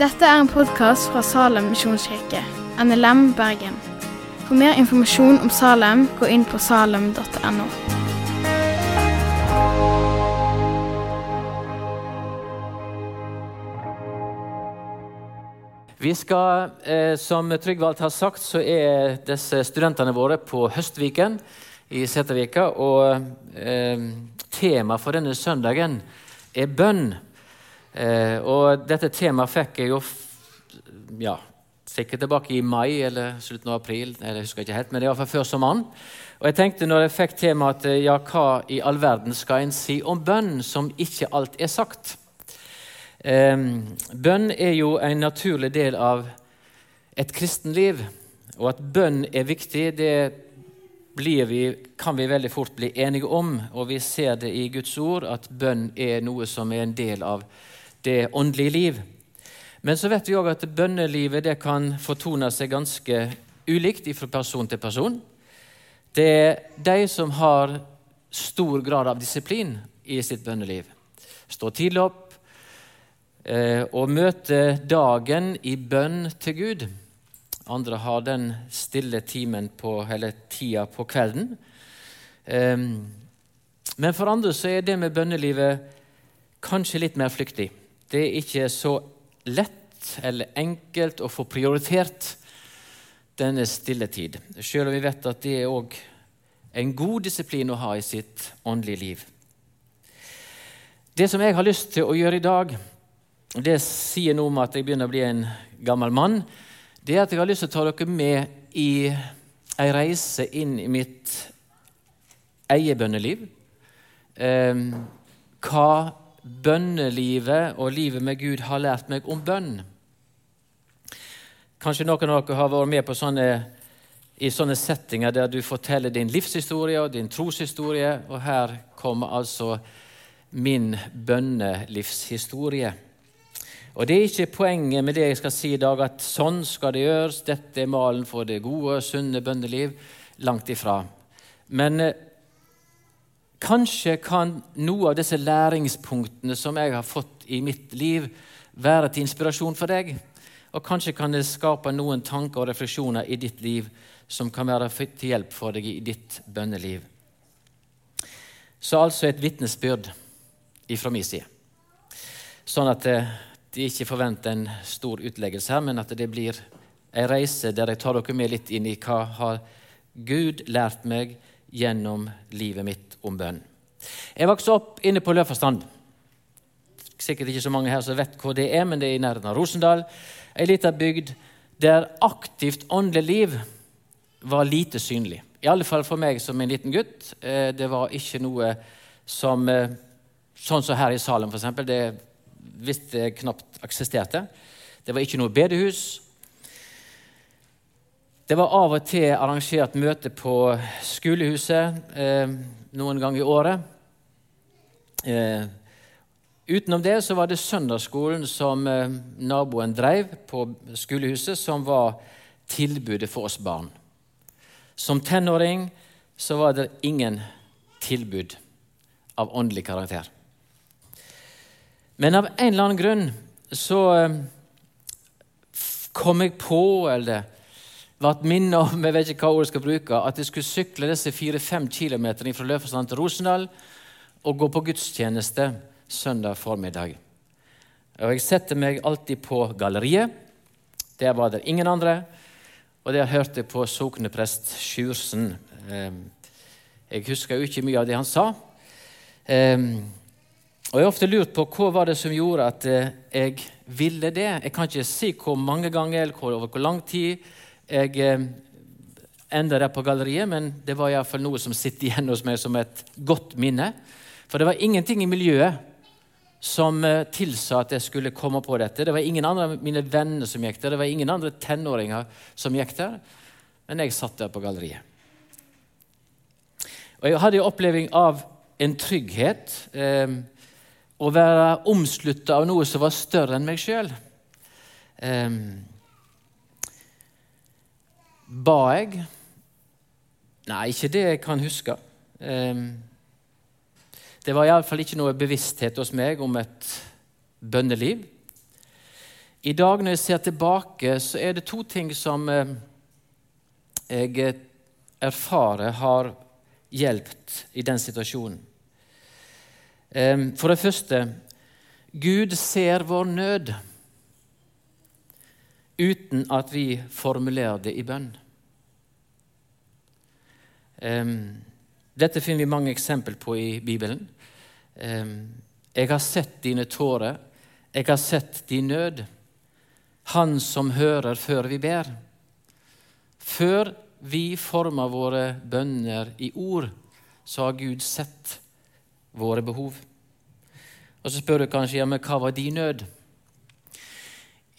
Dette er en podkast fra Salem misjonskirke, NLM Bergen. For mer informasjon om Salem, gå inn på salem.no. Vi skal, eh, Som Tryggvald har sagt, så er disse studentene våre på Høstviken i Setervika. Og eh, temaet for denne søndagen er bønn. Eh, og dette temaet fikk jeg jo ja, sikkert tilbake i mai eller slutten av april. eller jeg husker ikke helt, men det iallfall før sommeren. Og jeg tenkte når jeg fikk temaet at ja, hva i all verden skal en si om bønn som ikke alt er sagt? Bønn er jo en naturlig del av et kristenliv. Og at bønn er viktig, det vi, kan vi veldig fort bli enige om. Og vi ser det i Guds ord, at bønn er noe som er en del av det åndelige liv. Men så vet vi òg at bønnelivet kan fortone seg ganske ulikt fra person til person. Det er de som har stor grad av disiplin i sitt bønneliv. Står tidlig opp, Eh, å møte dagen i bønn til Gud. Andre har den stille timen på, eller tida på kvelden. Men for andre så er det med bønnelivet kanskje litt mer flyktig. Det er ikke så lett eller enkelt å få prioritert denne stilletid, selv om vi vet at det er òg en god disiplin å ha i sitt åndelige liv. Det som jeg har lyst til å gjøre i dag, det sier noe om at jeg begynner å bli en gammel mann, det er at jeg har lyst til å ta dere med i ei reise inn i mitt eget bønneliv. Eh, hva bønnelivet og livet med Gud har lært meg om bønn. Kanskje noen av dere har vært med på sånne, i sånne settinger der du forteller din livshistorie og din troshistorie, og her kommer altså min bønnelivshistorie. Og Det er ikke poenget med det jeg skal si i dag, at sånn skal det gjøres, dette er malen for det gode, sunne bøndeliv. Langt ifra. Men eh, kanskje kan noe av disse læringspunktene som jeg har fått i mitt liv, være til inspirasjon for deg. Og kanskje kan det skape noen tanker og refleksjoner i ditt liv som kan være til hjelp for deg i ditt bønneliv. Så altså et vitnesbyrd ifra min side. Sånn at eh, de ikke forventer en stor utleggelse her, men at det blir ei reise der jeg tar dere med litt inn i hva har Gud lært meg gjennom livet mitt om bønn. Jeg vokste opp inne på Løfastrand. Sikkert ikke så mange her som vet hvor det er, men det er i nærheten av Rosendal. Ei lita bygd der aktivt åndelig liv var lite synlig. I alle fall for meg som en liten gutt. Eh, det var ikke noe som eh, Sånn som her i Salem, f.eks. Det hvis det knapt eksisterte. Det var ikke noe bedehus. Det var av og til arrangert møte på skolehuset eh, noen ganger i året. Eh, utenom det så var det søndagsskolen som eh, naboen drev på skolehuset, som var tilbudet for oss barn. Som tenåring så var det ingen tilbud av åndelig karakter. Men av en eller annen grunn så eh, kom jeg på, eller var et minne om jeg vet ikke hva ord jeg skal bruke, at jeg skulle sykle disse fire-fem kilometerne fra Løfesand til Rosendal og gå på gudstjeneste søndag formiddag. Og Jeg setter meg alltid på galleriet. Der var det ingen andre. Og der hørte jeg på sokneprest Sjursen. Eh, jeg husker jo ikke mye av det han sa. Og Jeg har ofte lurt på hva var det som gjorde at eh, jeg ville det. Jeg kan ikke si hvor mange ganger eller over hvor lang tid jeg eh, enda der på galleriet, men det var iallfall noe som sitter igjen hos meg som et godt minne. For det var ingenting i miljøet som eh, tilsa at jeg skulle komme på dette. Det var ingen andre av mine venner som gikk der, det var ingen andre tenåringer som gikk der. Men jeg satt der på galleriet. Og jeg hadde en oppleving av en trygghet. Eh, å være omslutta av noe som var større enn meg sjøl. Um, ba jeg? Nei, ikke det jeg kan huske. Um, Det var iallfall ikke noe bevissthet hos meg om et bønneliv. I dag når jeg ser tilbake, så er det to ting som eh, jeg erfarer har hjulpet i den situasjonen. For det første Gud ser vår nød uten at vi formulerer det i bønn. Dette finner vi mange eksempel på i Bibelen. Jeg har sett dine tårer, jeg har sett din nød. Han som hører før vi ber. Før vi former våre bønner i ord, så har Gud sett våre behov. Og Så spør du kanskje ja, men hva var din nød?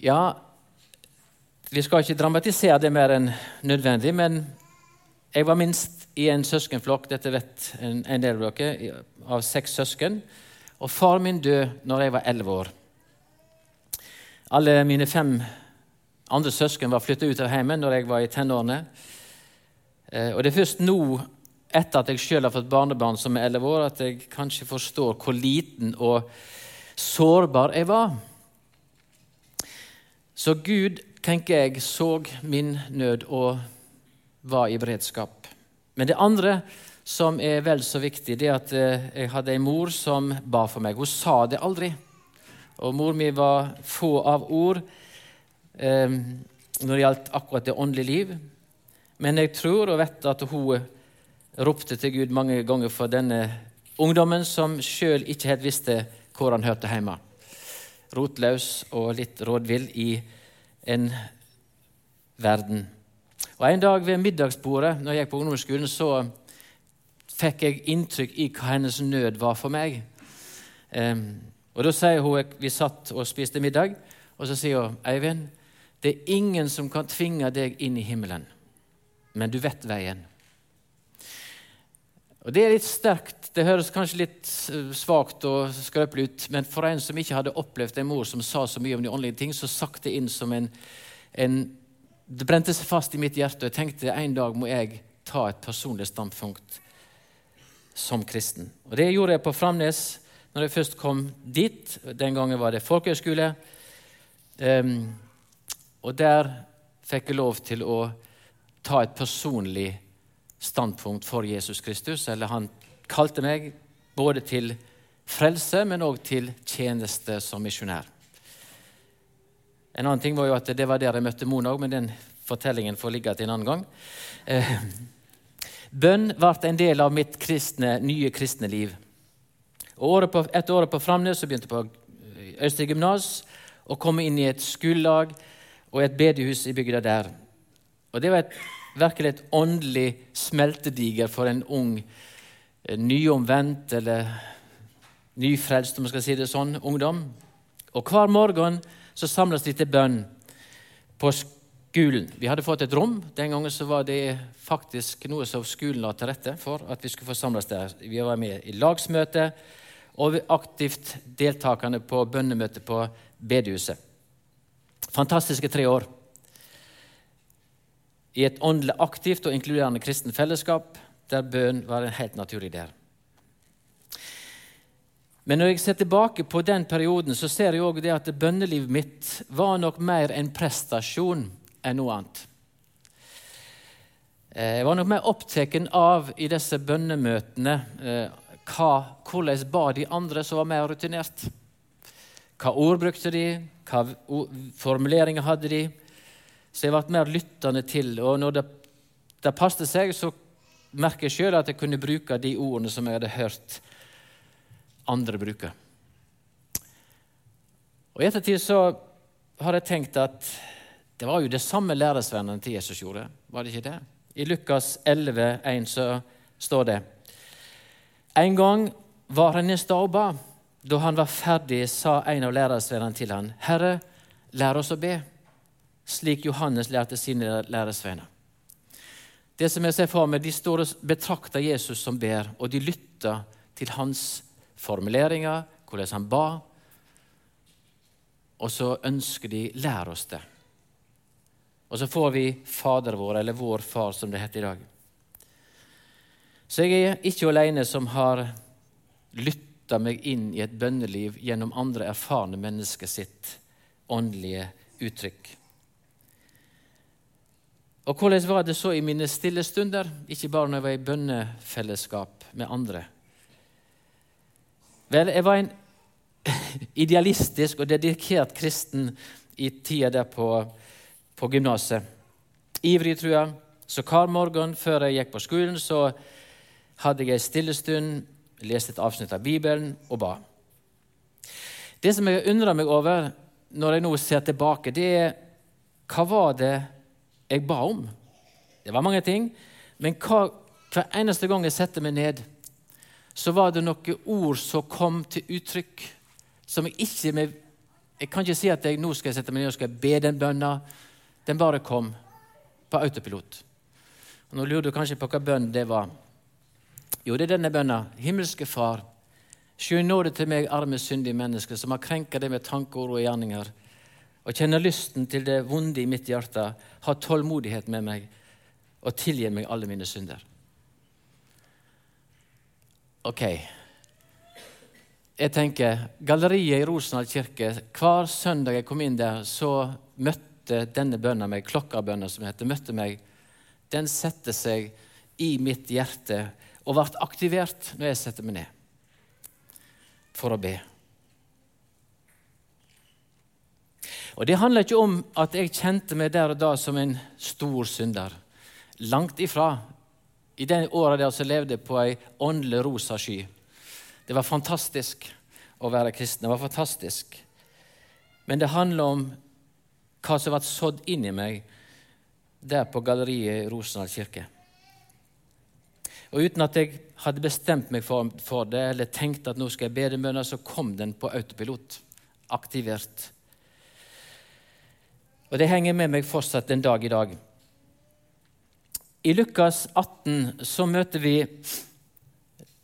Ja, vi skal ikke dramatisere det mer enn nødvendig, men jeg var minst i en søskenflokk dette vet en, en del av dere, av seks søsken. Og far min døde når jeg var elleve år. Alle mine fem andre søsken var flytta ut av heimen når jeg var i tenårene. Eh, og det er først nå, etter at jeg sjøl har fått barnebarn som er elleve år, at jeg kanskje forstår hvor liten og sårbar jeg var. Så Gud, tenker jeg, så min nød og var i beredskap. Men det andre som er vel så viktig, det er at eh, jeg hadde en mor som ba for meg. Hun sa det aldri. Og mor mi var få av ord eh, når det gjaldt akkurat det åndelige liv. Men jeg tror og vet at hun ropte til Gud mange ganger for denne ungdommen som sjøl ikke helt visste hvor han hørte hjemme. Rotløs og litt rådvill i en verden. Og En dag ved middagsbordet når jeg gikk på ungdomsskolen, så fikk jeg inntrykk i hva hennes nød var for meg. Um, og Da sier hun Vi satt og spiste middag, og så sier hun Eivind, det er ingen som kan tvinge deg inn i himmelen, men du vet veien. Og Det er litt sterkt. Det høres kanskje litt svakt og skrøpelig ut, men for en som ikke hadde opplevd en mor som sa så mye om de åndelige ting, så sakte inn som en, en det brente seg fast i mitt hjerte, og jeg tenkte en dag må jeg ta et personlig standpunkt som kristen. Og Det gjorde jeg på Framnes når jeg først kom dit. Den gangen var det folkehøyskole. Um, og der fikk jeg lov til å ta et personlig standpunkt for Jesus Kristus. Eller han kalte meg både til frelse, men òg til tjeneste som misjonær. En annen ting var jo at det var der jeg møtte Mona òg, men den fortellingen får ligge til en annen gang. Eh, bønn ble en del av mitt kristne, nye kristne liv. Og på, Etter året på Framnes så begynte jeg på Østre gymnas og kom inn i et skolelag og et bedehus i bygda der. Og Det var et, virkelig et åndelig smeltediger for en ung, eh, nyomvendt eller nyfrelst, om man skal si det sånn, ungdom. Og Hver morgen så samles de til bønn på skolen. Vi hadde fått et rom. Den gangen så var det faktisk noe som skolen la til rette for at vi skulle få samles der. Vi var med i lagsmøte og aktivt deltakende på bønnemøte på bedehuset. Fantastiske tre år. I et åndelig aktivt og inkluderende kristen fellesskap der bønn var en helt naturlig del. Men når jeg ser tilbake på den perioden, så ser jeg også at bønnelivet mitt var nok mer en prestasjon enn noe annet. Eh, jeg var nok mer opptatt av i disse bønnemøtene eh, hva, hvordan ba de andre som var mer rutinert. Hva ord brukte de? Hva formuleringer hadde de? Så jeg ble mer lyttende til. Og når det, det passet seg, så merker jeg sjøl at jeg kunne bruke de ordene som jeg hadde hørt andre bruke. Og I ettertid så har jeg tenkt at det var jo det samme læresvennene til Jesus gjorde. Var det ikke det? I Lukas 11, 1 så står det En gang var han i stad. Da han var ferdig, sa en av læresvennene til han, Herre, lær oss å be, slik Johannes lærte sine læresvenner. Det som jeg ser for meg, De står og betrakter Jesus som ber, og de lytter til hans formuleringer, hvordan han ba. Og så ønsker de lære oss det. Og så får vi Fader vår, eller Vår Far, som det heter i dag. Så jeg er ikke alene som har lytta meg inn i et bønneliv gjennom andre erfarne mennesker sitt åndelige uttrykk. Og hvordan var det så i mine stille stunder, ikke bare når jeg var i bønnefellesskap med andre? Vel, jeg var en idealistisk og dedikert kristen i tida der på, på gymnaset. Ivrig, tror jeg. Så hver morgen før jeg gikk på skolen, så hadde jeg ei stille stund, leste et avsnitt av Bibelen og ba. Det som jeg undrer meg over når jeg nå ser tilbake, det er hva var det jeg ba om? Det var mange ting, men hva, hver eneste gang jeg setter meg ned, så var det noen ord som kom til uttrykk som jeg ikke med, Jeg kan ikke si at jeg nå skal jeg sette meg ned og skal be den bønna. Den bare kom på autopilot. Og Nå lurer du kanskje på hva bønn det var. Jo, det er denne bønna. Himmelske Far, sjø nåde til meg, arme, syndige menneske, som har krenka deg med tankeord og gjerninger, og kjenner lysten til det vonde i mitt hjerte, ha tålmodighet med meg og tilgi meg alle mine synder. Ok. Jeg tenker, Galleriet i Rosendal kirke, hver søndag jeg kom inn der, så møtte denne bønna meg, klokkabønna som heter, møtte meg. Den setter seg i mitt hjerte og ble aktivert når jeg setter meg ned for å be. Og Det handler ikke om at jeg kjente meg der og da som en stor synder. Langt ifra. I de åra der så levde jeg på ei åndelig rosa sky. Det var fantastisk å være kristen. Det var fantastisk. Men det handler om hva som ble sådd inn i meg der på galleriet i Rosendal kirke. Og Uten at jeg hadde bestemt meg for, for det eller tenkte at nå skal jeg be den bønnen, så kom den på autopilot. Aktivert. Og det henger med meg fortsatt en dag i dag. I Lukas 18 så møter vi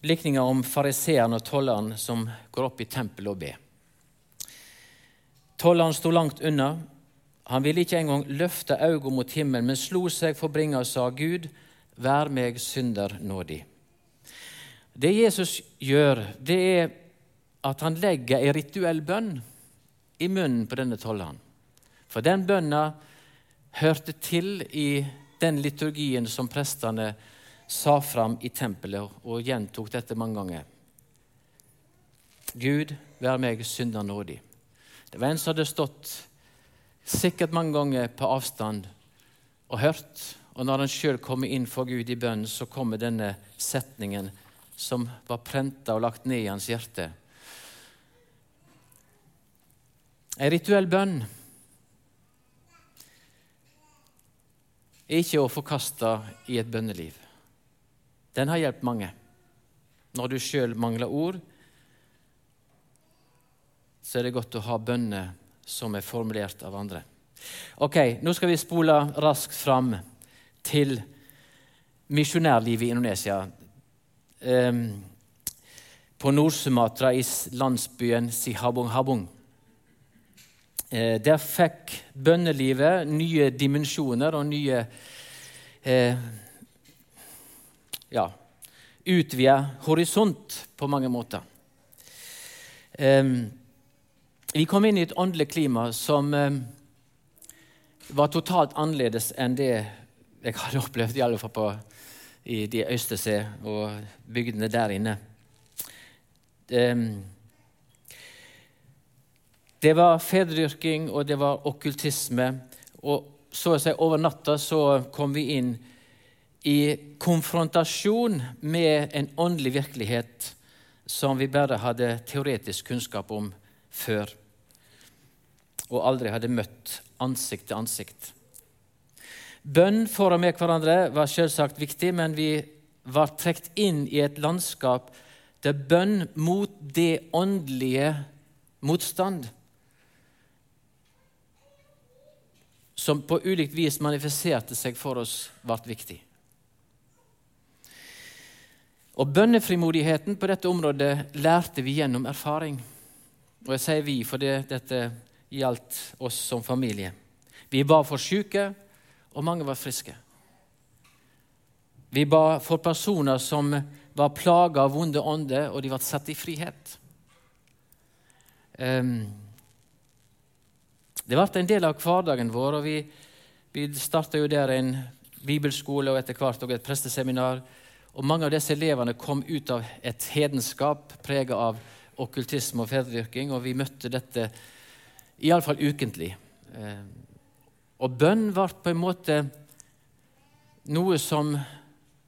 likninger om fariseeren og tolleren som går opp i tempelet og ber. Tolleren sto langt unna. Han ville ikke engang løfte øynene mot himmelen, men slo seg for bringa og sa, Gud, vær meg synder nådig. Det Jesus gjør, det er at han legger ei rituell bønn i munnen på denne tolleren. For den bønna hørte til i den liturgien som prestene sa fram i tempelet, og gjentok dette mange ganger. Gud, vær meg synder nådig. Det var en som hadde stått sikkert mange ganger på avstand og hørt. Og når han sjøl kommer inn for Gud i bønnen, så kommer denne setningen som var prenta og lagt ned i hans hjerte. En rituell bønn er ikke å forkaste i et bønneliv. Den har hjulpet mange. Når du sjøl mangler ord, så er det godt å ha bønner som er formulert av andre. Ok, Nå skal vi spole raskt fram til misjonærlivet i Indonesia. Um, på Nord-Sumatra, i landsbyen Sihabung-Habung. Eh, der fikk bønnelivet nye dimensjoner og nye eh, ja, utvida horisont på mange måter. Eh, vi kom inn i et åndelig klima som var totalt annerledes enn det jeg hadde opplevd, i alle fall på, i de Øystese og bygdene der inne. Eh, det var fedredyrking, og det var okkultisme. Og så å si over natta så kom vi inn i konfrontasjon med en åndelig virkelighet som vi bare hadde teoretisk kunnskap om før, og aldri hadde møtt ansikt til ansikt. Bønn for og med hverandre var selvsagt viktig, men vi var trukket inn i et landskap der bønn mot det åndelige motstand som på ulikt vis manifesterte seg for oss, ble viktig. Og Bønnefrimodigheten på dette området lærte vi gjennom erfaring. Og jeg sier vi fordi dette gjaldt oss som familie. Vi ba for syke, og mange var friske. Vi ba for personer som var plaga av vonde ånder, og de ble satt i frihet. Um, det ble en del av hverdagen vår, og vi, vi starta jo der en bibelskole og etter hvert også et presteseminar. Og Mange av disse elevene kom ut av et hedenskap prega av okkultisme og fedredyrking, og vi møtte dette iallfall ukentlig. Eh, og bønn ble på en måte noe som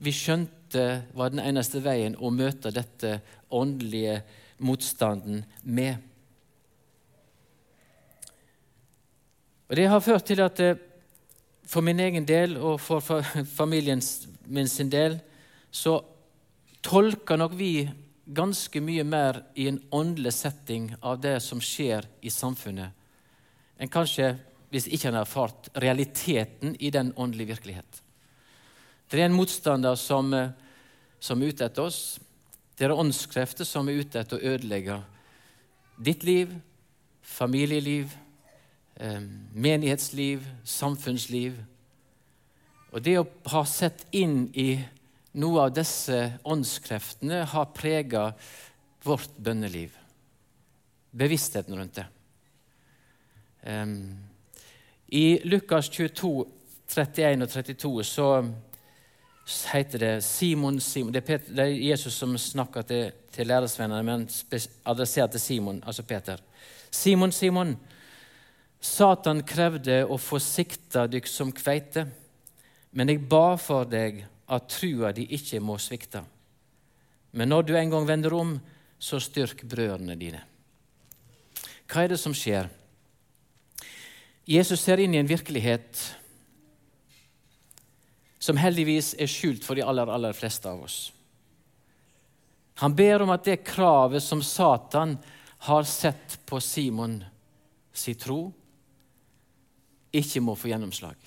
vi skjønte var den eneste veien å møte dette åndelige motstanden med. Og Det har ført til at eh, for min egen del og for familien min sin del så tolker nok vi ganske mye mer i en åndelig setting av det som skjer i samfunnet, enn kanskje hvis ikke en har erfart realiteten i den åndelige virkelighet. Det er en motstander som, eh, som er ute etter oss. Det er åndskrefter som er ute etter å ødelegge ditt liv, familieliv, menighetsliv, samfunnsliv. Og det å ha sett inn i noe av disse åndskreftene har prega vårt bønneliv. Bevisstheten rundt det. Um, I Lukas 22, 31 og 32 så heter det Simon, Simon det, er Peter, det, er Jesus som snakker til, til læresvennene, men adresserer til Simon, altså Peter. Simon, Simon, Satan krevde å få sikta dykk som kveite, men jeg ba for deg at trua di ikke må svikte. Men når du en gang vender om, så styrk brødrene dine. Hva er det som skjer? Jesus ser inn i en virkelighet som heldigvis er skjult for de aller, aller fleste av oss. Han ber om at det kravet som Satan har sett på Simon si tro, ikke må få gjennomslag.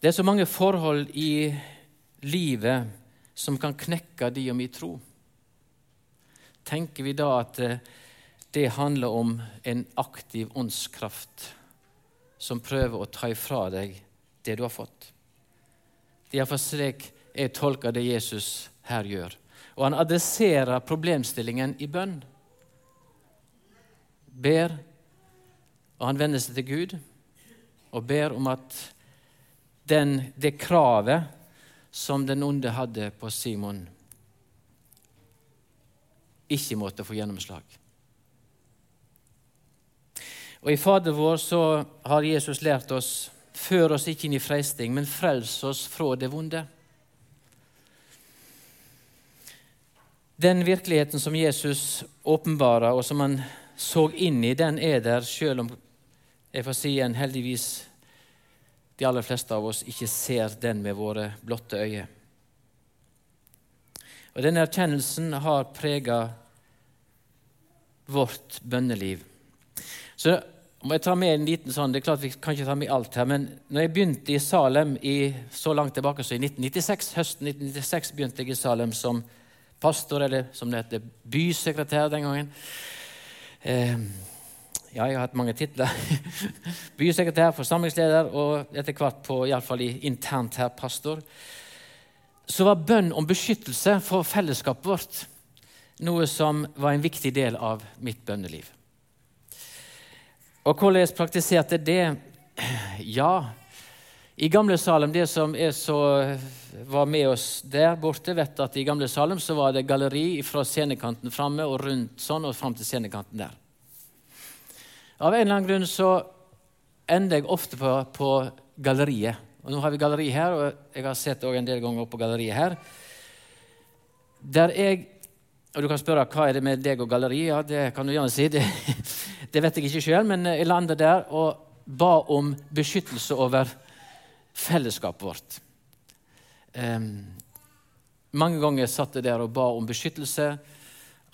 Det er så mange forhold i livet som kan knekke de og mi tro. Tenker vi da at eh, det handler om en aktiv åndskraft som prøver å ta ifra deg det du har fått? Det er iallfall slik jeg tolker det Jesus her gjør. Og han adresserer problemstillingen i bønn. Ber, og han vender seg til Gud og ber om at den, det kravet som den onde hadde på Simon, ikke måtte få gjennomslag. Og I Fader vår så har Jesus lært oss før oss ikke inn i freisting, men frels oss fra det vonde. Den virkeligheten som Jesus åpenbarer, og som han så inn i, den er der, selv om jeg får si en heldigvis de aller fleste av oss ikke ser den med våre blotte øyne. Og Denne erkjennelsen har prega vårt bønneliv. Så må jeg ta med en liten sånn, det er klart Vi kan ikke ta med alt her, men når jeg begynte i Salem i, så langt tilbake som i 1996, høsten 1996 begynte jeg i Salem som pastor, eller som det heter, bysekretær den gangen. Eh, ja, jeg har hatt mange titler. Bysekretær, forsamlingsleder og etter hvert på, iallfall internt her, pastor. Så var bønn om beskyttelse for fellesskapet vårt noe som var en viktig del av mitt bønneliv. Og hvordan jeg praktiserte det? Ja, i Gamle Salem, det som så, var med oss der borte, vet at i Gamle Salem så var det galleri fra scenekanten framme og rundt sånn og fram til scenekanten der. Av en eller annen grunn så ender jeg ofte på, på galleriet. Og Nå har vi galleri her, og jeg har sett en del ganger på galleriet her. Der jeg og Du kan spørre hva er det med deg og galleri. Ja, det kan du gjerne si. Det, det vet jeg ikke sjøl, men jeg landet der og ba om beskyttelse over fellesskapet vårt. Um, mange ganger satt jeg der og ba om beskyttelse.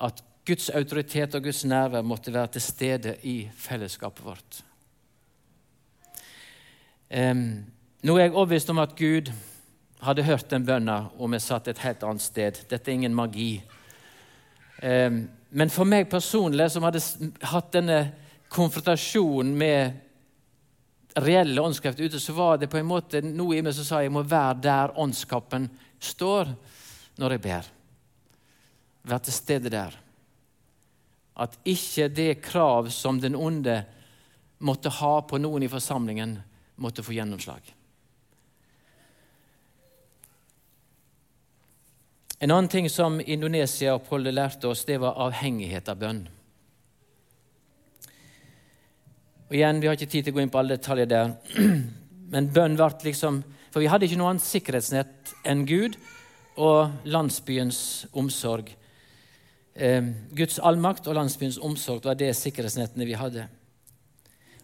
At Guds autoritet og Guds nærvær måtte være til stede i fellesskapet vårt. Um, nå er jeg overbevist om at Gud hadde hørt den bønna om jeg satt et helt annet sted. Dette er ingen magi. Um, men for meg personlig, som hadde hatt denne konfrontasjonen med reelle åndskraft ute, så var det på en måte noe i meg som sa jeg må være der åndskapen står når jeg ber. Være til stede der. At ikke det krav som den onde måtte ha på noen i forsamlingen, måtte få gjennomslag. En annen ting som Indonesia-oppholdet lærte oss, det var avhengighet av bønn. Og igjen, Vi har ikke tid til å gå inn på alle detaljer der. Men bønn ble liksom For vi hadde ikke noe annet sikkerhetsnett enn Gud og landsbyens omsorg. Eh, Guds allmakt og landsbyens omsorg var det sikkerhetsnettene vi hadde.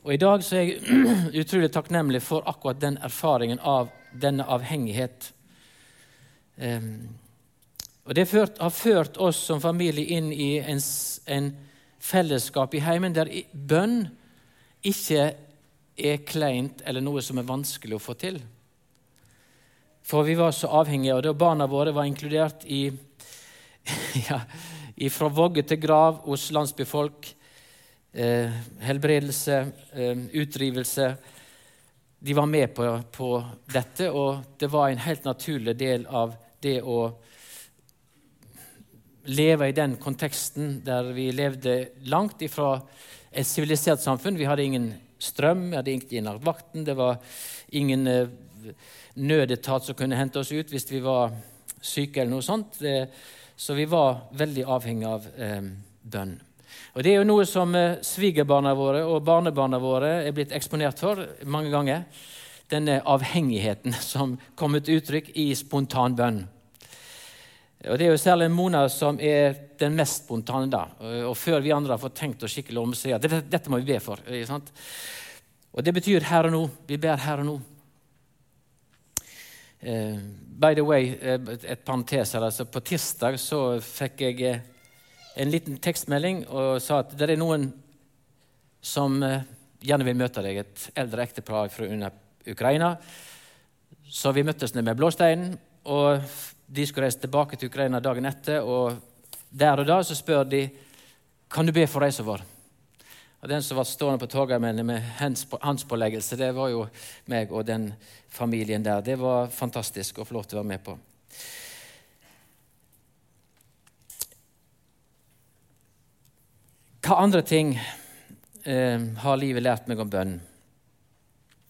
Og I dag så er jeg utrolig takknemlig for akkurat den erfaringen av denne avhengighet. Eh, og Det har ført oss som familie inn i en, en fellesskap i heimen der bønn ikke er kleint eller noe som er vanskelig å få til. For vi var så avhengige, av det, og barna våre var inkludert i ja, fra vogge til grav hos landsbyfolk, eh, helbredelse, eh, utdrivelse De var med på, på, dette, og det var en helt naturlig del av det å leve i den konteksten der vi levde langt ifra et sivilisert samfunn. Vi hadde ingen strøm, vi hadde innlagt vakten, det var ingen eh, nødetat som kunne hente oss ut hvis vi var syke eller noe sånt. Så vi var veldig avhengig av eh, bønn. Og Det er jo noe som eh, svigerbarna våre og barnebarna våre er blitt eksponert for mange ganger. Denne avhengigheten som kom til uttrykk i spontan bønn. Og Det er jo særlig Mona som er den mest spontane. da. Og Før vi andre har fått tenkt oss skikkelig om, så ja, dette, dette må vi be for. Og Det betyr her og nå. Vi ber her og nå. Uh, by the way, uh, et parentes her, altså På tirsdag så fikk jeg uh, en liten tekstmelding og sa at det er noen som gjerne vil møte deg. Et eldre ektepar fra Ukraina. Så vi møttes ned med blåsteinen. og de skulle reise tilbake til Ukraina dagen etter, og der og da så spør de kan du be for reisa vår. Og Den som var stående på toget med håndspåleggelse, det var jo meg og den familien der. Det var fantastisk å få lov til å være med på. Hva andre ting eh, har livet lært meg om bønn?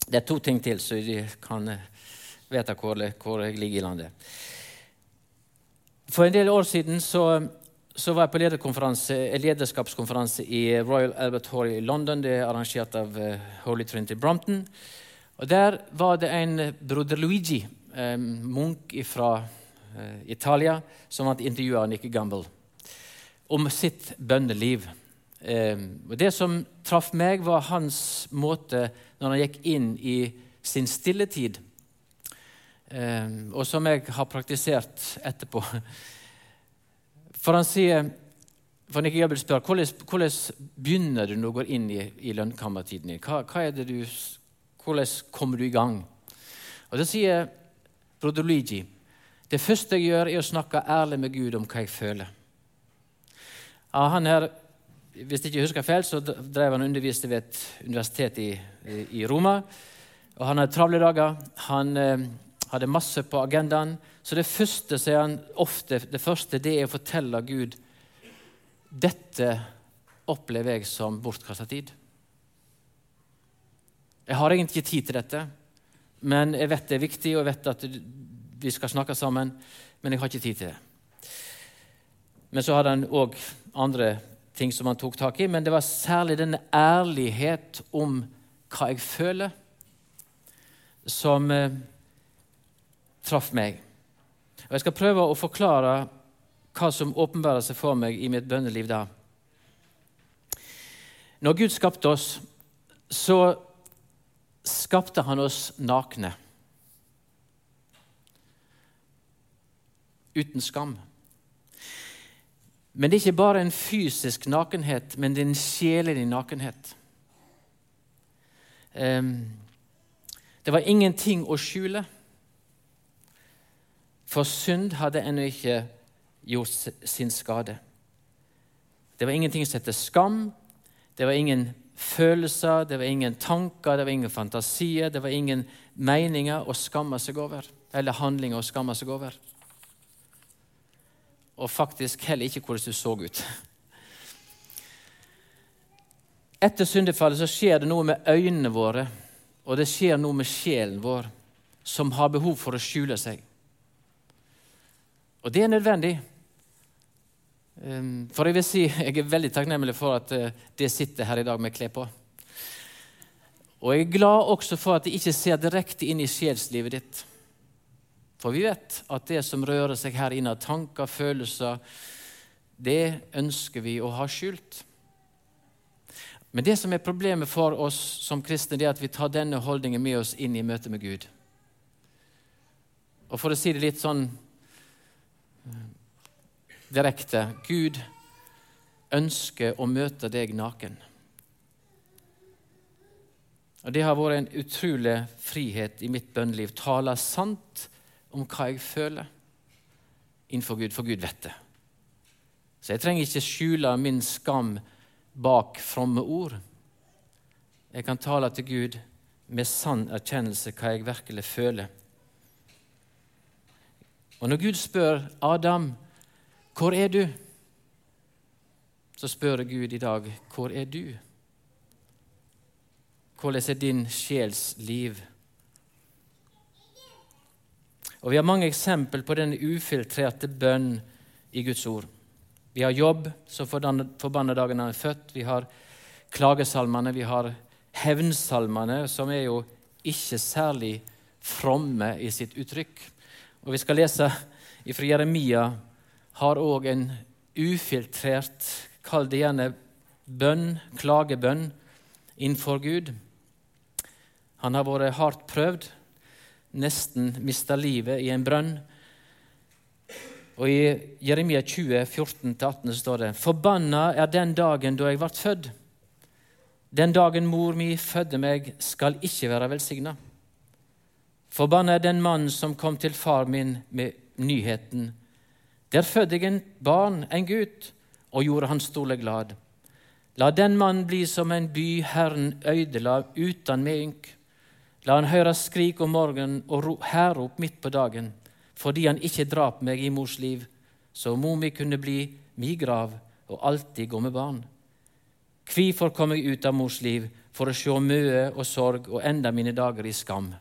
Det er to ting til, så de kan eh, vite hvor, hvor jeg ligger i landet. For en del år siden så, så var jeg på lederskapskonferanse i Royal Albert Hall i London. Det er arrangert av uh, Holy Trinity Brompton. Og Der var det en broder Luigi, eh, munk fra eh, Italia, som hadde intervjua Nikki Gamble om sitt bønneliv. Eh, og Det som traff meg, var hans måte når han gikk inn i sin stilletid og som jeg har praktisert etterpå. For han sier for Nikke Gabriel spør hvordan, hvordan begynner du når du går inn i, i lønnkammertiden din. Hva, hva, du, hvordan kommer du i gang? Og Da sier broder Luigi det første jeg gjør, er å snakke ærlig med Gud om hva jeg føler. Ja, han her, Hvis jeg ikke husker feil, så drev han underviste ved et universitet i, i Roma. Og Han har travle dager. Han... Eh, hadde masse på agendaen. Så det første sier han ofte, det første det er å fortelle Gud dette opplever jeg som bortkasta tid. Jeg har egentlig ikke tid til dette, men jeg vet det er viktig, og jeg vet at vi skal snakke sammen, men jeg har ikke tid til det. Men så hadde han òg andre ting som han tok tak i, men det var særlig denne ærlighet om hva jeg føler, som eh, traff meg. Og Jeg skal prøve å forklare hva som åpenbærer seg for meg i mitt bønneliv da. Når Gud skapte oss, så skapte han oss nakne. Uten skam. Men det er ikke bare en fysisk nakenhet, men det er en sjelelig nakenhet. Um, det var ingenting å skjule. For synd hadde ennå ikke gjort sin skade. Det var ingenting som het skam. Det var ingen følelser, det var ingen tanker, det var ingen fantasier, det var ingen meninger å skamme seg over, eller handlinger å skamme seg over. Og faktisk heller ikke hvordan du så ut. Etter syndefallet så skjer det noe med øynene våre, og det skjer noe med sjelen vår, som har behov for å skjule seg. Og det er nødvendig. Ehm, for jeg vil si, jeg er veldig takknemlig for at eh, det sitter her i dag med klær på. Og jeg er glad også for at det ikke ser direkte inn i sjelslivet ditt. For vi vet at det som rører seg her inne av tanker, følelser, det ønsker vi å ha skjult. Men det som er problemet for oss som kristne, det er at vi tar denne holdningen med oss inn i møte med Gud. Og for å si det litt sånn direkte Gud ønsker å møte deg naken. Og Det har vært en utrolig frihet i mitt bønneliv. Tale sant om hva jeg føler innenfor Gud, for Gud vet det. Så jeg trenger ikke skjule min skam bak fromme ord. Jeg kan tale til Gud med sann erkjennelse hva jeg virkelig føler. Og når Gud spør Adam 'Hvor er du?' Så spør Gud i dag 'Hvor er du?' Hvordan er din sjels liv? Og Vi har mange eksempel på den ufiltrerte bønn i Guds ord. Vi har jobb som forbanna dagen han er født. Vi har klagesalmene, vi har hevnsalmene, som er jo ikke særlig fromme i sitt uttrykk. Og Vi skal lese fra Jeremia har òg en ufiltrert, kall det gjerne bønn, klagebønn, innenfor Gud. Han har vært hardt prøvd, nesten mista livet i en brønn. Og I Jeremia 20, 14-18 står det:" Forbanna er den dagen da jeg ble født. Den dagen mor mi fødde meg, skal ikke være velsigna. Forbanna er den mann som kom til far min med nyheten der fødte jeg en barn, en gutt, og gjorde han stole glad. La den mann bli som en by Herren øydela uten medynk. La han høre skrik om morgenen og hærrop midt på dagen, fordi han ikke drap meg i mors liv, så mor mi kunne bli mi grav og alltid gå med barn. Hvorfor kom jeg ut av mors liv for å se møe og sorg og enda mine dager i skam?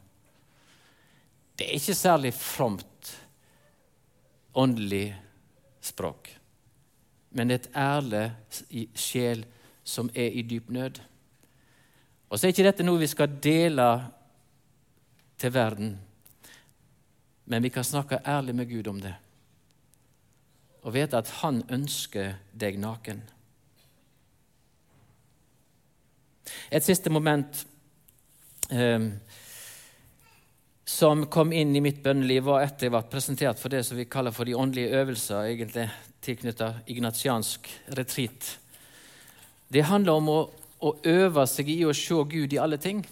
Det er ikke særlig fromt åndelig språk. Men et ærlig sjel som er i dyp nød. Og så er ikke dette noe vi skal dele til verden, men vi kan snakke ærlig med Gud om det og vite at Han ønsker deg naken. Et siste moment. Um, som kom inn i mitt bønneliv, var etter jeg ble presentert for det som vi kaller for de åndelige øvelser, egentlig tilknyttet ignatiansk retreat. Det handler om å, å, øve seg i å se Gud i alle ting.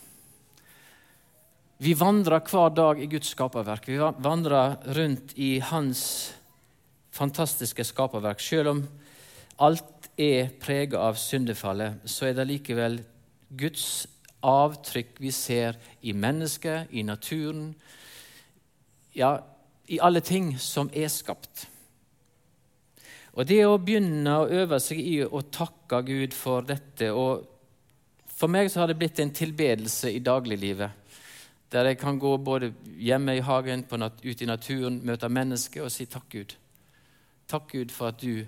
Vi vandrer hver dag i Guds skaperverk. Vi vandrer rundt i Hans fantastiske skaperverk. Selv om alt er preget av syndefallet, så er det likevel Guds avtrykk vi ser i mennesket, i naturen, ja, i alle ting som er skapt. Og Det å begynne å øve seg i å takke Gud for dette og For meg så har det blitt en tilbedelse i dagliglivet, der jeg kan gå både hjemme i hagen, ute i naturen, møte mennesker og si takk, Gud. Takk, Gud, for at du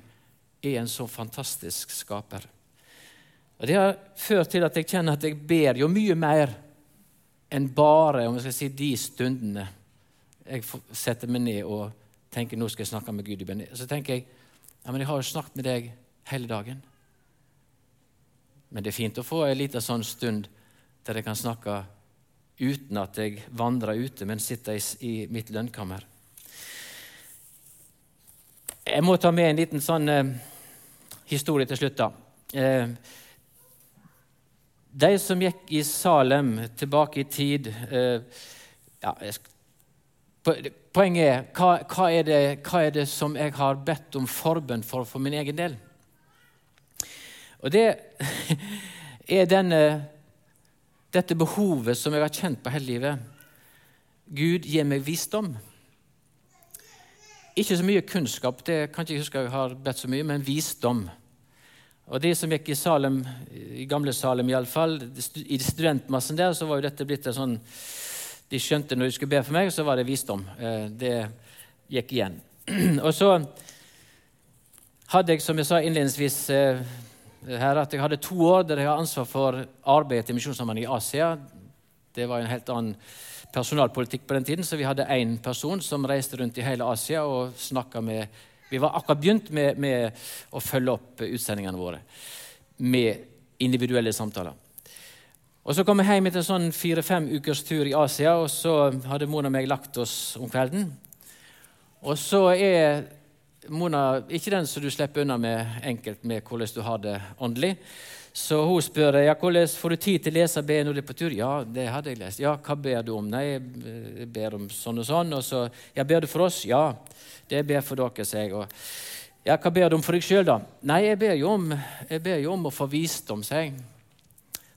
er en så fantastisk skaper. Og Det har ført til at jeg kjenner at jeg ber jo mye mer enn bare om jeg skal si, de stundene jeg setter meg ned og tenker nå skal jeg snakke med Gud. i bønn. Så tenker jeg ja, men jeg har jo snakket med deg hele dagen. Men det er fint å få en liten sånn stund der jeg kan snakke uten at jeg vandrer ute, men sitter i, i mitt lønnkammer. Jeg må ta med en liten sånn eh, historie til slutt. da. Eh, de som gikk i Salem tilbake i tid eh, ja, Poenget er hva, hva er det, hva er det som jeg har bedt om forbønn for for min egen del? Og det er denne, dette behovet som jeg har kjent på hele livet. Gud, gi meg visdom. Ikke så mye kunnskap, det kan ikke jeg huske jeg har bedt så mye, men visdom. Og De som gikk i Salem, i gamle Salem iallfall, i studentmassen der, så var jo dette blitt en sånn De skjønte når de skulle be for meg, så var det visdom. Eh, det gikk igjen. Og så hadde jeg, som jeg sa innledningsvis eh, her, at jeg hadde to år der jeg har ansvar for arbeidet til Misjonssambandet i Asia. Det var en helt annen personalpolitikk på den tiden, så vi hadde én person som reiste rundt i hele Asia og snakka med vi var akkurat begynt med, med å følge opp utsendingene våre med individuelle samtaler. Og Så kom jeg hjem etter en sånn fire-fem ukers tur i Asia, og så hadde Mona og meg lagt oss om kvelden. Og så er Mona ikke den som du slipper unna med enkelt med hvordan du har det åndelig. Så hun spør ja, hvordan får du tid til å lese be når du er på tur. Ja, det hadde jeg lest. Ja, hva ber du om? Nei, jeg ber om sånn og sånn. Og så, ja, ber du for oss? Ja. Det ber for dere, sier jeg. Og, ja, hva ber du om for deg sjøl, da? Nei, jeg ber, jo om, jeg ber jo om å få visdom, sier jeg.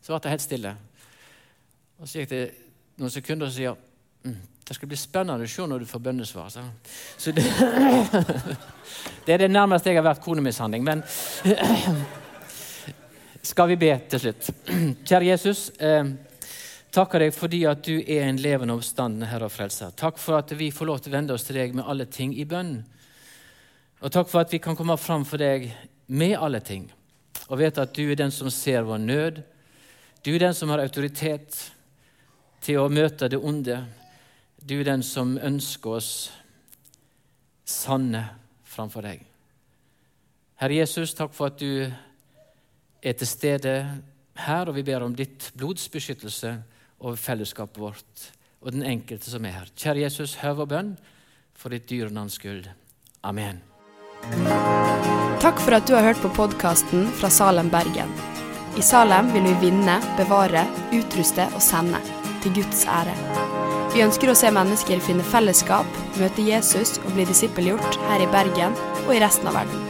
Så ble det helt stille. Og Så gikk det noen sekunder, og sier mm, det skal bli spennende å se når du får bønnesvar. Så, så det, det, er det nærmeste jeg har vært konemishandling. Men skal vi be til slutt? Kjære Jesus. Eh, takker deg fordi at du er en levende oppstandende Herre og Frelser. Takk for at vi får lov til å vende oss til deg med alle ting i bønn. Og takk for at vi kan komme fram for deg med alle ting og vite at du er den som ser vår nød. Du er den som har autoritet til å møte det onde. Du er den som ønsker oss sanne framfor deg. Herre Jesus, takk for at du er til stede her, og vi ber om ditt blods beskyttelse over fellesskapet vårt og den enkelte som er her. Kjære Jesus, hør vår bønn for ditt dyre navns skyld. Amen. Takk for at du har hørt på podkasten fra Salem, Bergen. I Salem vil vi vinne, bevare, utruste og sende, til Guds ære. Vi ønsker å se mennesker finne fellesskap, møte Jesus og bli disippelgjort her i Bergen og i resten av verden.